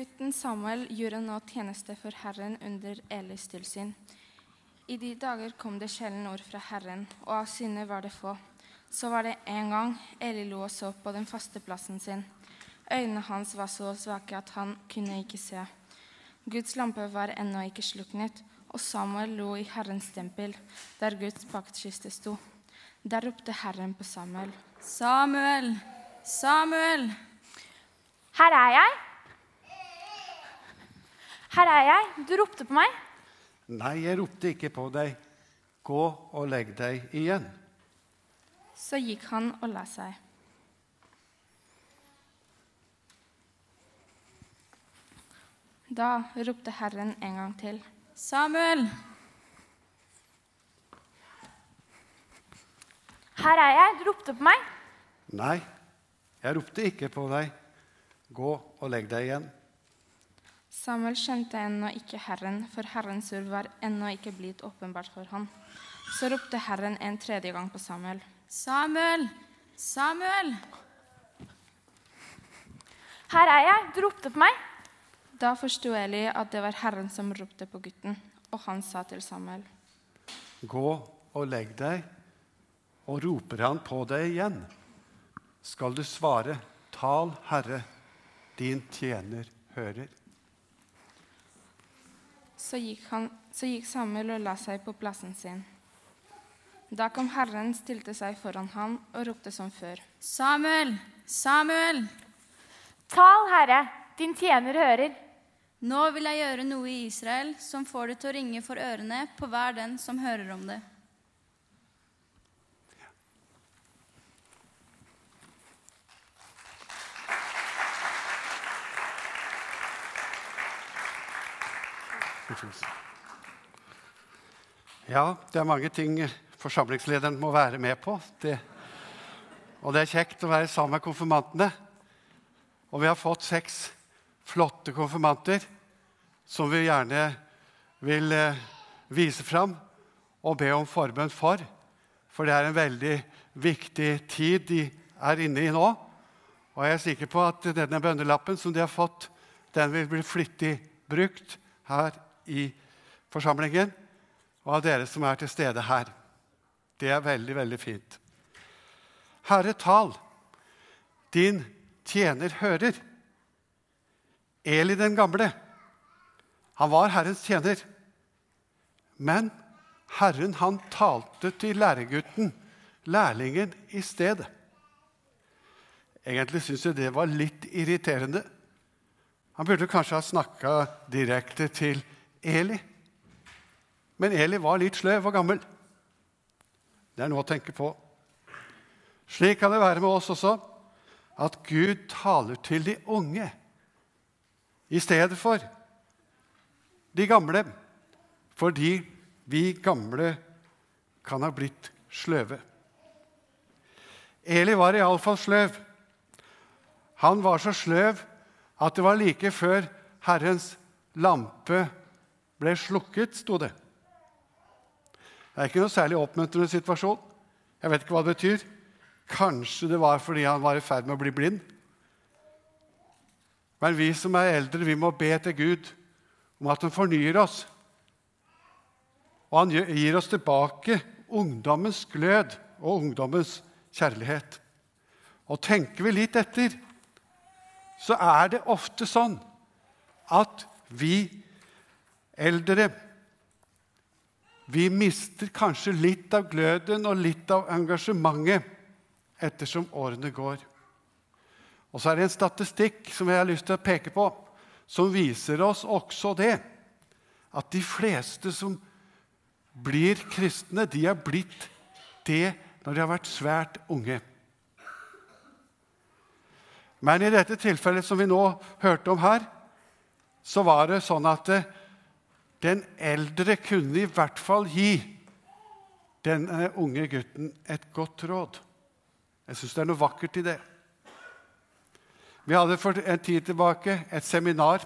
Gutten Samuel gjorde nå tjeneste for Herren under Elis tilsyn. I de dager kom det sjelden ord fra Herren, og av synder var det få. Så var det en gang Eli lo og så på den faste plassen sin. Øynene hans var så svake at han kunne ikke se. Guds lampe var ennå ikke sluknet, og Samuel lo i Herrens tempel, der Guds paktkiste sto. Der ropte Herren på Samuel. Samuel, Samuel! Her er jeg. Her er jeg. Du ropte på meg. Nei, jeg ropte ikke på deg. Gå og legg deg igjen. Så gikk han og la seg. Da ropte Herren en gang til. Samuel! Her er jeg. Du ropte på meg. Nei, jeg ropte ikke på deg. Gå og legg deg igjen. Samuel skjønte ennå ikke Herren, for Herrens ord var ennå ikke blitt åpenbart for ham. Så ropte Herren en tredje gang på Samuel. Samuel! Samuel! Her er jeg. Du ropte på meg. Da forsto Eli at det var Herren som ropte på gutten, og han sa til Samuel. Gå og legg deg. Og roper han på deg igjen, skal du svare, tal, Herre, din tjener hører. Så gikk, han, så gikk Samuel og la seg på plassen sin. Da kom Herren, stilte seg foran ham og ropte som før. Samuel! Samuel! Tal, Herre. Din tjener hører. Nå vil jeg gjøre noe i Israel som får det til å ringe for ørene på hver den som hører om det. Ja, det er mange ting forsamlingslederen må være med på. Det, og det er kjekt å være sammen med konfirmantene. Og vi har fått seks flotte konfirmanter som vi gjerne vil eh, vise fram og be om forbønn for. For det er en veldig viktig tid de er inne i nå. Og jeg er sikker på at denne bønnelappen som de har fått, den vil bli flittig brukt her i forsamlingen og av dere som er til stede her. Det er veldig, veldig fint. Herre, tal. Din tjener hører. Eli den gamle, han var Herrens tjener. Men Herren, han talte til læregutten, lærlingen, i stedet. Egentlig syns jeg det var litt irriterende. Han burde kanskje ha snakka direkte til Eli. Men Eli var litt sløv og gammel. Det er noe å tenke på. Slik kan det være med oss også, at Gud taler til de unge i stedet for de gamle, fordi vi gamle kan ha blitt sløve. Eli var iallfall sløv. Han var så sløv at det var like før Herrens lampe ble slukket, sto det. Det er ikke noe særlig oppmuntrende situasjon. Jeg vet ikke hva det betyr. Kanskje det var fordi han var i ferd med å bli blind. Men vi som er eldre, vi må be til Gud om at han fornyer oss. Og han gir oss tilbake ungdommens glød og ungdommens kjærlighet. Og tenker vi litt etter, så er det ofte sånn at vi eldre vi mister kanskje litt av gløden og litt av engasjementet ettersom årene går. Og så er det en statistikk som jeg har lyst til å peke på, som viser oss også det. At de fleste som blir kristne, de har blitt det når de har vært svært unge. Men i dette tilfellet som vi nå hørte om her, så var det sånn at den eldre kunne i hvert fall gi denne unge gutten et godt råd. Jeg syns det er noe vakkert i det. Vi hadde for en tid tilbake et seminar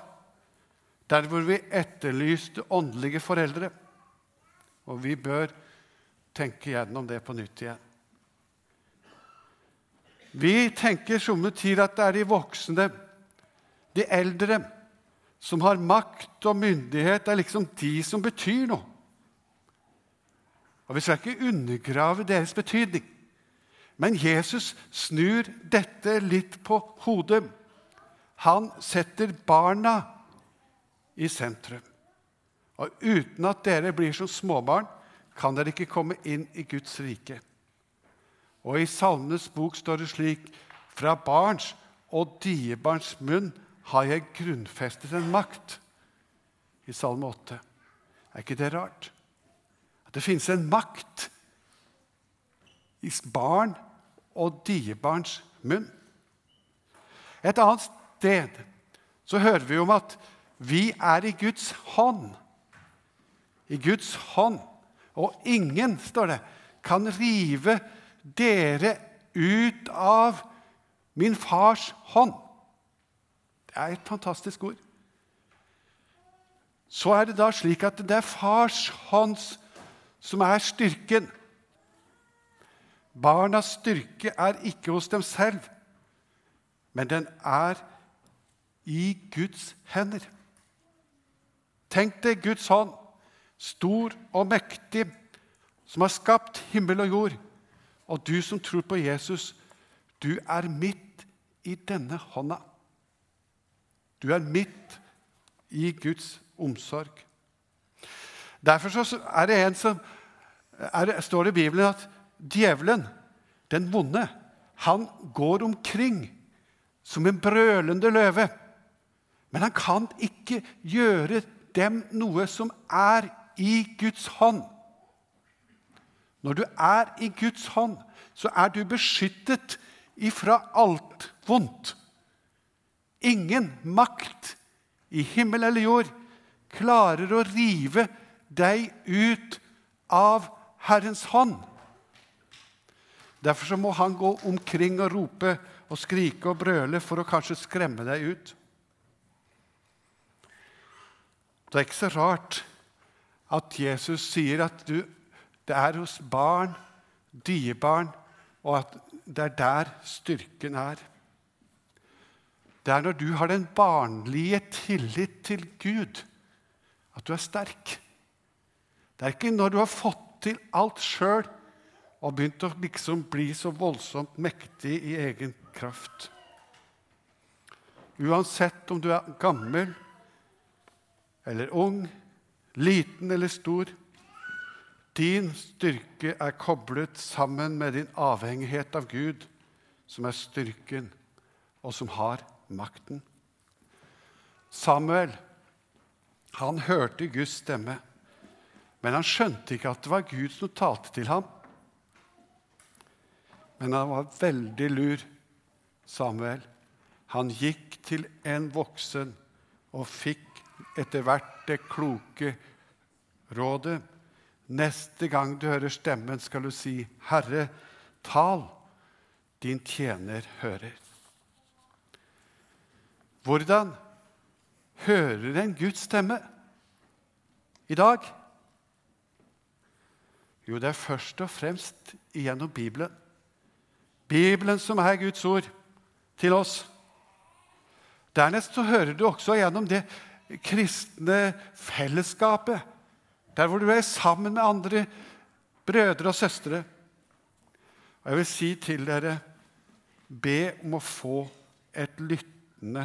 der hvor vi etterlyste åndelige foreldre. Og vi bør tenke gjennom det på nytt igjen. Vi tenker somme tider at det er de voksne, de eldre, som har makt og myndighet, er liksom de som betyr noe. Og Vi skal ikke undergrave deres betydning. Men Jesus snur dette litt på hodet. Han setter barna i sentrum. Og uten at dere blir som småbarn, kan dere ikke komme inn i Guds rike. Og i Salmenes bok står det slik.: Fra barns og diebarns munn har jeg grunnfestet en makt. I Salme 8. Er ikke det rart? At det finnes en makt i barn og diebarns munn. Et annet sted så hører vi om at vi er i Guds hånd. I Guds hånd. Og ingen, står det, kan rive dere ut av min fars hånd. Det er et fantastisk ord. Så er det da slik at det er fars hånd som er styrken. Barnas styrke er ikke hos dem selv, men den er i Guds hender. Tenk deg Guds hånd, stor og mektig, som har skapt himmel og jord. Og du som tror på Jesus, du er midt i denne hånda. Du er midt i Guds omsorg. Derfor er det en som er, står det i Bibelen at djevelen, den vonde, han går omkring som en brølende løve. Men han kan ikke gjøre dem noe som er i Guds hånd. Når du er i Guds hånd, så er du beskyttet ifra alt vondt. Ingen makt i himmel eller jord klarer å rive deg ut av Herrens hånd. Derfor må han gå omkring og rope og skrike og brøle for å kanskje skremme deg ut. Det er ikke så rart at Jesus sier at du, det er hos barn, diebarn, og at det er der styrken er. Det er når du har den barnlige tillit til Gud, at du er sterk. Det er ikke når du har fått til alt sjøl og begynt å liksom bli så voldsomt mektig i egen kraft. Uansett om du er gammel eller ung, liten eller stor. Din styrke er koblet sammen med din avhengighet av Gud, som er styrken, og som har makten. Samuel han hørte Guds stemme, men han skjønte ikke at det var Gud som talte til ham. Men han var veldig lur, Samuel. Han gikk til en voksen og fikk etter hvert det kloke rådet. Neste gang du hører stemmen, skal du si, 'Herre, tal, din tjener hører'. Hvordan hører en Guds stemme i dag? Jo, det er først og fremst gjennom Bibelen. Bibelen som er Guds ord til oss. Dernest så hører du også gjennom det kristne fellesskapet, der hvor du er sammen med andre brødre og søstre. Og jeg vil si til dere be om å få et lyttende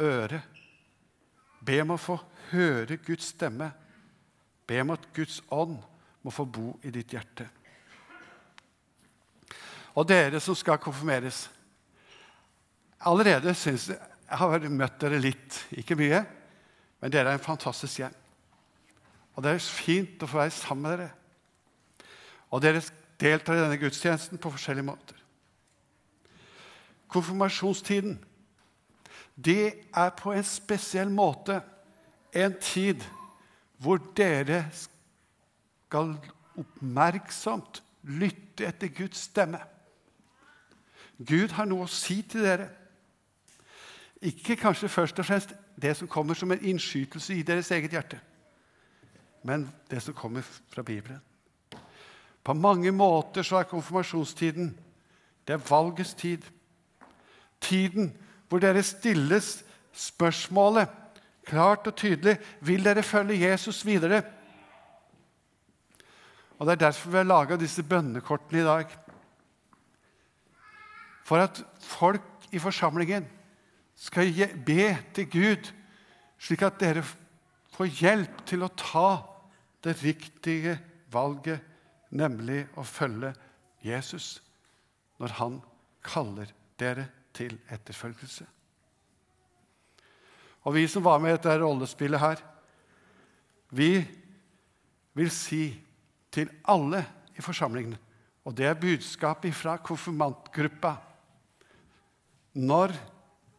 øre. Be om å få høre Guds stemme. Be om at Guds ånd må få bo i ditt hjerte. Og dere som skal konfirmeres Allerede synes jeg jeg har møtt dere litt, ikke mye, men dere er en fantastisk gjeng. Og det er fint å få være sammen med dere. Og dere deltar i denne gudstjenesten på forskjellige måter. Konfirmasjonstiden det er på en spesiell måte en tid hvor dere skal oppmerksomt lytte etter Guds stemme. Gud har noe å si til dere. Ikke kanskje først og fremst det som kommer som en innskytelse i deres eget hjerte, men det som kommer fra Bibelen. På mange måter så er konfirmasjonstiden det er valgets tid. Tiden hvor dere stilles spørsmålet Klart og tydelig. Vil dere følge Jesus videre? Og Det er derfor vi har laga disse bønnekortene i dag. For at folk i forsamlingen skal be til Gud, slik at dere får hjelp til å ta det riktige valget, nemlig å følge Jesus når han kaller dere til etterfølgelse. Og vi som var med i dette rollespillet her, vi vil si til alle i forsamlingen, og det er budskapet fra konfirmantgruppa Når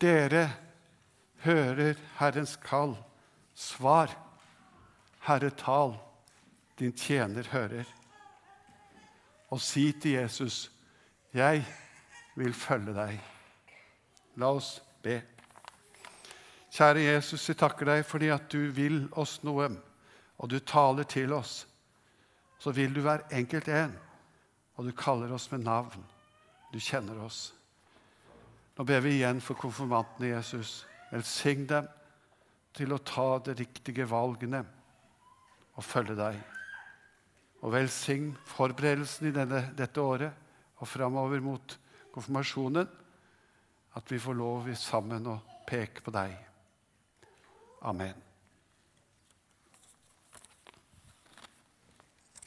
dere hører Herrens kall, svar, Herre, tal, din tjener hører. Og si til Jesus, jeg vil følge deg. La oss be. Kjære Jesus, jeg takker deg fordi at du vil oss noe, og du taler til oss. Så vil du hver enkelt en, og du kaller oss med navn. Du kjenner oss. Nå ber vi igjen for konfirmantene, Jesus. Velsign dem til å ta de riktige valgene og følge deg. Og velsign forberedelsen i denne, dette året og framover mot konfirmasjonen. At vi får lov sammen å peke på deg. Amen.